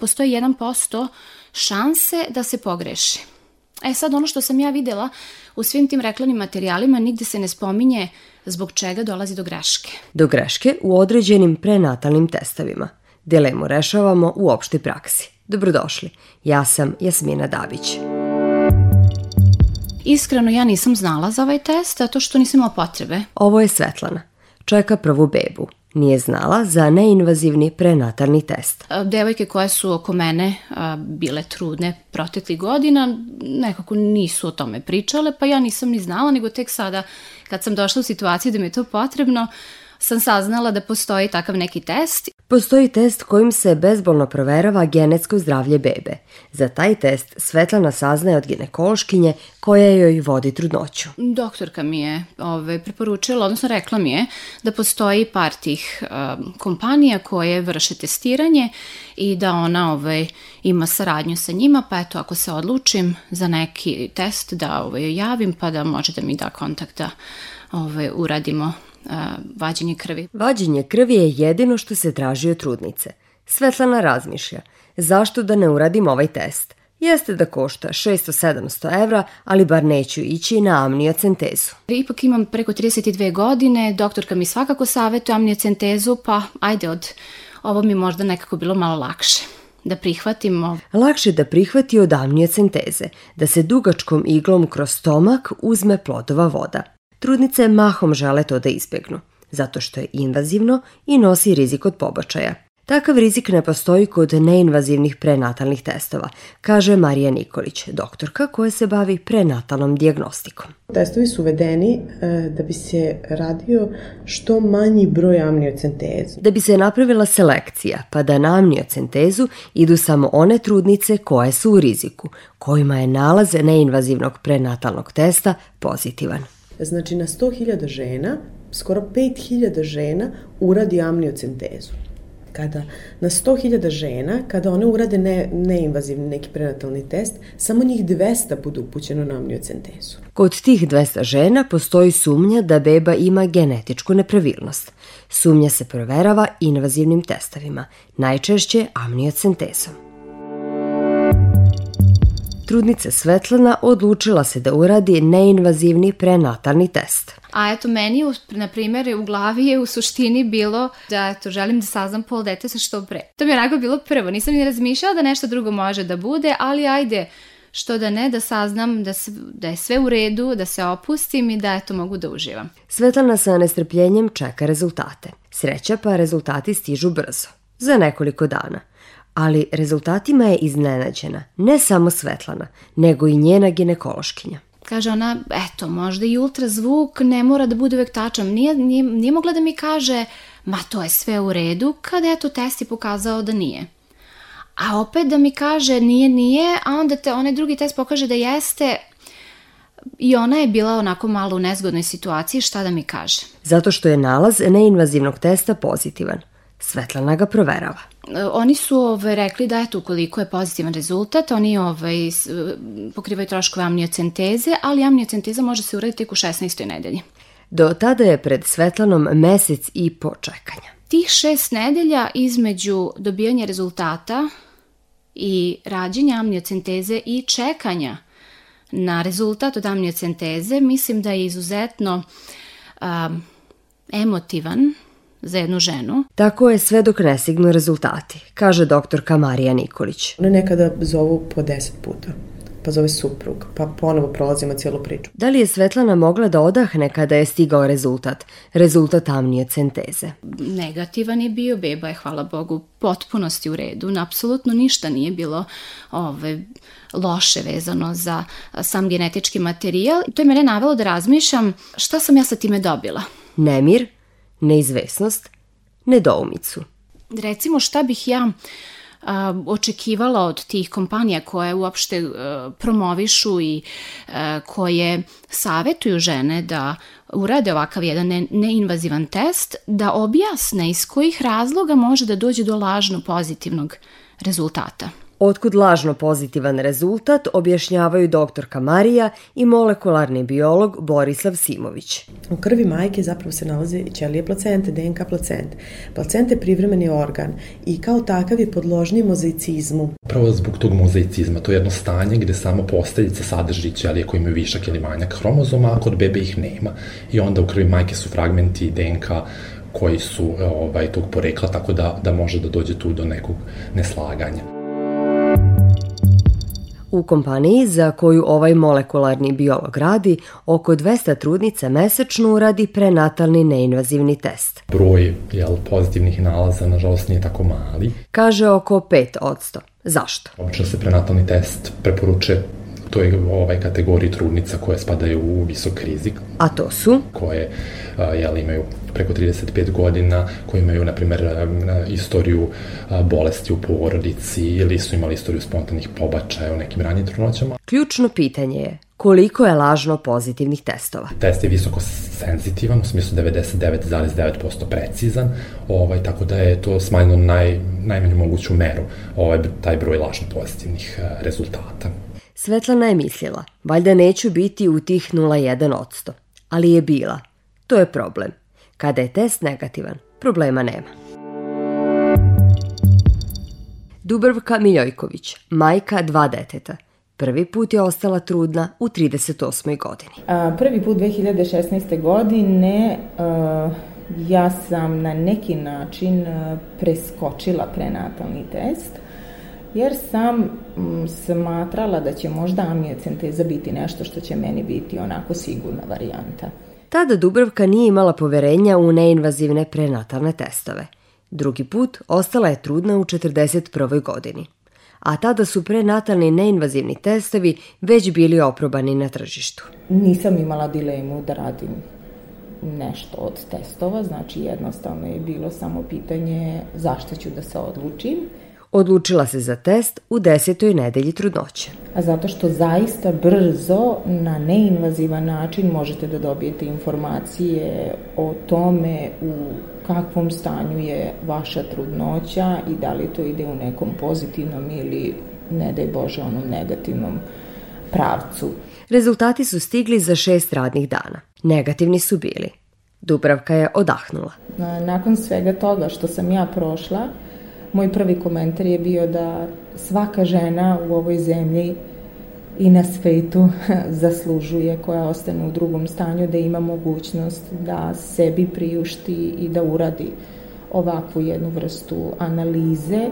postoji 1% šanse da se pogreši. E sad ono što sam ja videla u svim tim reklamnim materijalima nigde se ne spominje zbog čega dolazi do greške. Do greške u određenim prenatalnim testovima. Dilemu rešavamo u opštoj praksi. Dobrodošli, ja sam Jasmina Dabić. Iskreno ja nisam znala za ovaj test, zato što nisam imala potrebe. Ovo je Svetlana. Čeka prvu bebu. Nije znala za neinvazivni prenatalni test. Devojke koje su oko mene bile trudne protekli godina nekako nisu o tome pričale, pa ja nisam ni znala, nego tek sada kad sam došla u situaciju da mi je to potrebno, sam saznala da postoji takav neki test. Postoji test kojim se bezbolno proverava genetsko zdravlje bebe. Za taj test Svetlana saznaje od ginekološkinje koja joj vodi trudnoću. Doktorka mi je ove, ovaj, preporučila, odnosno rekla mi je da postoji par tih um, kompanija koje vrše testiranje i da ona ovaj, ima saradnju sa njima, pa eto ako se odlučim za neki test da ovaj, javim pa da može da mi da kontakt da ovaj, uradimo a, vađenje krvi. Vađenje krvi je jedino što se traži od trudnice. Svetlana razmišlja, zašto da ne uradim ovaj test? Jeste da košta 600-700 evra, ali bar neću ići na amniocentezu. Ipak imam preko 32 godine, doktorka mi svakako savjetuje amniocentezu, pa ajde od ovo mi možda nekako bilo malo lakše da prihvatimo. Lakše da prihvati od amniocenteze, da se dugačkom iglom kroz stomak uzme plodova voda. Trudnice mahom žele to da izbegnu, zato što je invazivno i nosi rizik od pobačaja. Takav rizik ne postoji kod neinvazivnih prenatalnih testova, kaže Marija Nikolić, doktorka koja se bavi prenatalnom diagnostikom. Testovi su uvedeni e, da bi se radio što manji broj amniocentezu. Da bi se napravila selekcija, pa da na amniocentezu idu samo one trudnice koje su u riziku, kojima je nalaz neinvazivnog prenatalnog testa pozitivan. Znači na 100.000 žena, skoro 5.000 žena uradi amniocentezu. Kada na 100.000 žena, kada one urade ne, neinvazivni neki prenatalni test, samo njih 200 bude upućeno na amniocentezu. Kod tih 200 žena postoji sumnja da beba ima genetičku nepravilnost. Sumnja se proverava invazivnim testovima, najčešće amniocentezom trudnica Svetlana odlučila se da uradi neinvazivni prenatalni test. A eto, meni, na primjer, u glavi je u suštini bilo da eto, želim da saznam pol sa što pre. To mi je onako bilo prvo. Nisam ni razmišljala da nešto drugo može da bude, ali ajde, što da ne, da saznam da, se, da je sve u redu, da se opustim i da eto mogu da uživam. Svetlana sa nestrpljenjem čeka rezultate. Sreća pa rezultati stižu brzo, za nekoliko dana ali rezultatima je iznenađena ne samo Svetlana, nego i njena ginekološkinja. Kaže ona, eto, možda i ultrazvuk ne mora da bude uvek tačan. Nije, nije, nije mogla da mi kaže, ma to je sve u redu, kada eto test je pokazao da nije. A opet da mi kaže nije, nije, a onda te onaj drugi test pokaže da jeste, I ona je bila onako malo u nezgodnoj situaciji, šta da mi kaže? Zato što je nalaz neinvazivnog testa pozitivan. Svetlana ga proverava. E, oni su ove, rekli da eto, ukoliko je pozitivan rezultat, oni ovaj, pokrivaju troškove amniocenteze, ali amniocenteza može se uraditi tek u 16. nedelji. Do tada je pred Svetlanom mesec i po čekanja. Tih šest nedelja između dobijanja rezultata i rađenja amniocenteze i čekanja na rezultat od amniocenteze, mislim da je izuzetno um, emotivan za jednu ženu. Tako je sve dok ne signu rezultati, kaže doktorka Marija Nikolić. One nekada zovu po deset puta pa zove suprug, pa ponovo prolazimo cijelu priču. Da li je Svetlana mogla da odahne kada je stigao rezultat? Rezultat amnije centeze. Negativan je bio, beba je, hvala Bogu, potpunosti u redu. Apsolutno ništa nije bilo ove, loše vezano za sam genetički materijal. To je mene navelo da razmišljam šta sam ja sa time dobila. Nemir, neizvesnost, nedoumicu. Recimo šta bih ja a, očekivala od tih kompanija koje uopšte a, promovišu i a, koje savetuju žene da urade ovakav jedan ne, neinvazivan test, da objasne iz kojih razloga može da dođe do lažno pozitivnog rezultata. Otkud lažno pozitivan rezultat objašnjavaju doktorka Marija i molekularni biolog Borislav Simović. U krvi majke zapravo se nalaze ćelije placente, DNK placente. Placente je privremeni organ i kao takav je podložni mozaicizmu. Prvo zbog tog mozaicizma, to je jedno stanje gde samo posteljica sadrži ćelije koje imaju višak ili manjak hromozoma, a kod bebe ih nema. I onda u krvi majke su fragmenti DNK koji su ovaj, tog porekla, tako da, da može da dođe tu do nekog neslaganja. U kompaniji za koju ovaj molekularni biolog radi, oko 200 trudnica mesečno uradi prenatalni neinvazivni test. Broj jel, pozitivnih nalaza, nažalost, nije tako mali. Kaže oko 5%. Zašto? Obično se prenatalni test preporučuje to je ovaj kategoriji trudnica koje spadaju u visok rizik. A to su? Koje jel, imaju preko 35 godina, koji imaju, na primer, istoriju bolesti u porodici ili su imali istoriju spontanih pobačaja u nekim ranijim trudnoćama. Ključno pitanje je koliko je lažno pozitivnih testova. Test je visoko senzitivan, u smislu 99,9% precizan, ovaj, tako da je to smanjeno naj, najmanju moguću meru, ovaj, taj broj lažno pozitivnih rezultata. Svetlana je mislila, valjda neću biti u tih 0,1%, ali je bila. To je problem. Kada je test negativan, problema nema. Dubravka Miljojković, majka dva deteta. Prvi put je ostala trudna u 38. godini. A, prvi put 2016. godine a, ja sam na neki način preskočila prenatalni test jer sam m, smatrala da će možda amiocenteza biti nešto što će meni biti onako sigurna varijanta. Tada Dubravka nije imala poverenja u neinvazivne prenatalne testove. Drugi put ostala je trudna u 41. godini. A tada su prenatalni neinvazivni testovi već bili oprobani na tržištu. Nisam imala dilemu da radim nešto od testova, znači jednostavno je bilo samo pitanje zašto ću da se odlučim. Odlučila se za test u desetoj nedelji trudnoće. A zato što zaista brzo, na neinvazivan način možete da dobijete informacije o tome u kakvom stanju je vaša trudnoća i da li to ide u nekom pozitivnom ili, ne daj Bože, onom negativnom pravcu. Rezultati su stigli za šest radnih dana. Negativni su bili. Dubravka je odahnula. Nakon svega toga što sam ja prošla, moj prvi komentar je bio da svaka žena u ovoj zemlji i na svetu zaslužuje koja ostane u drugom stanju da ima mogućnost da sebi priušti i da uradi ovakvu jednu vrstu analize.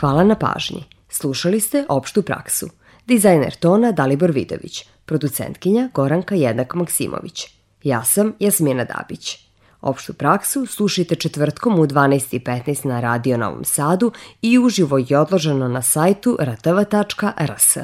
Hvala na pažnji. Slušali ste opštu praksu. Dizajner tona Dalibor Vidović, producentkinja Goranka Jednak Maksimović. Ja sam Jasmina Dabić. Opštu praksu slušajte četvrtkom u 12.15 na Radio Novom Sadu i uživo i odloženo na sajtu rtv.rs.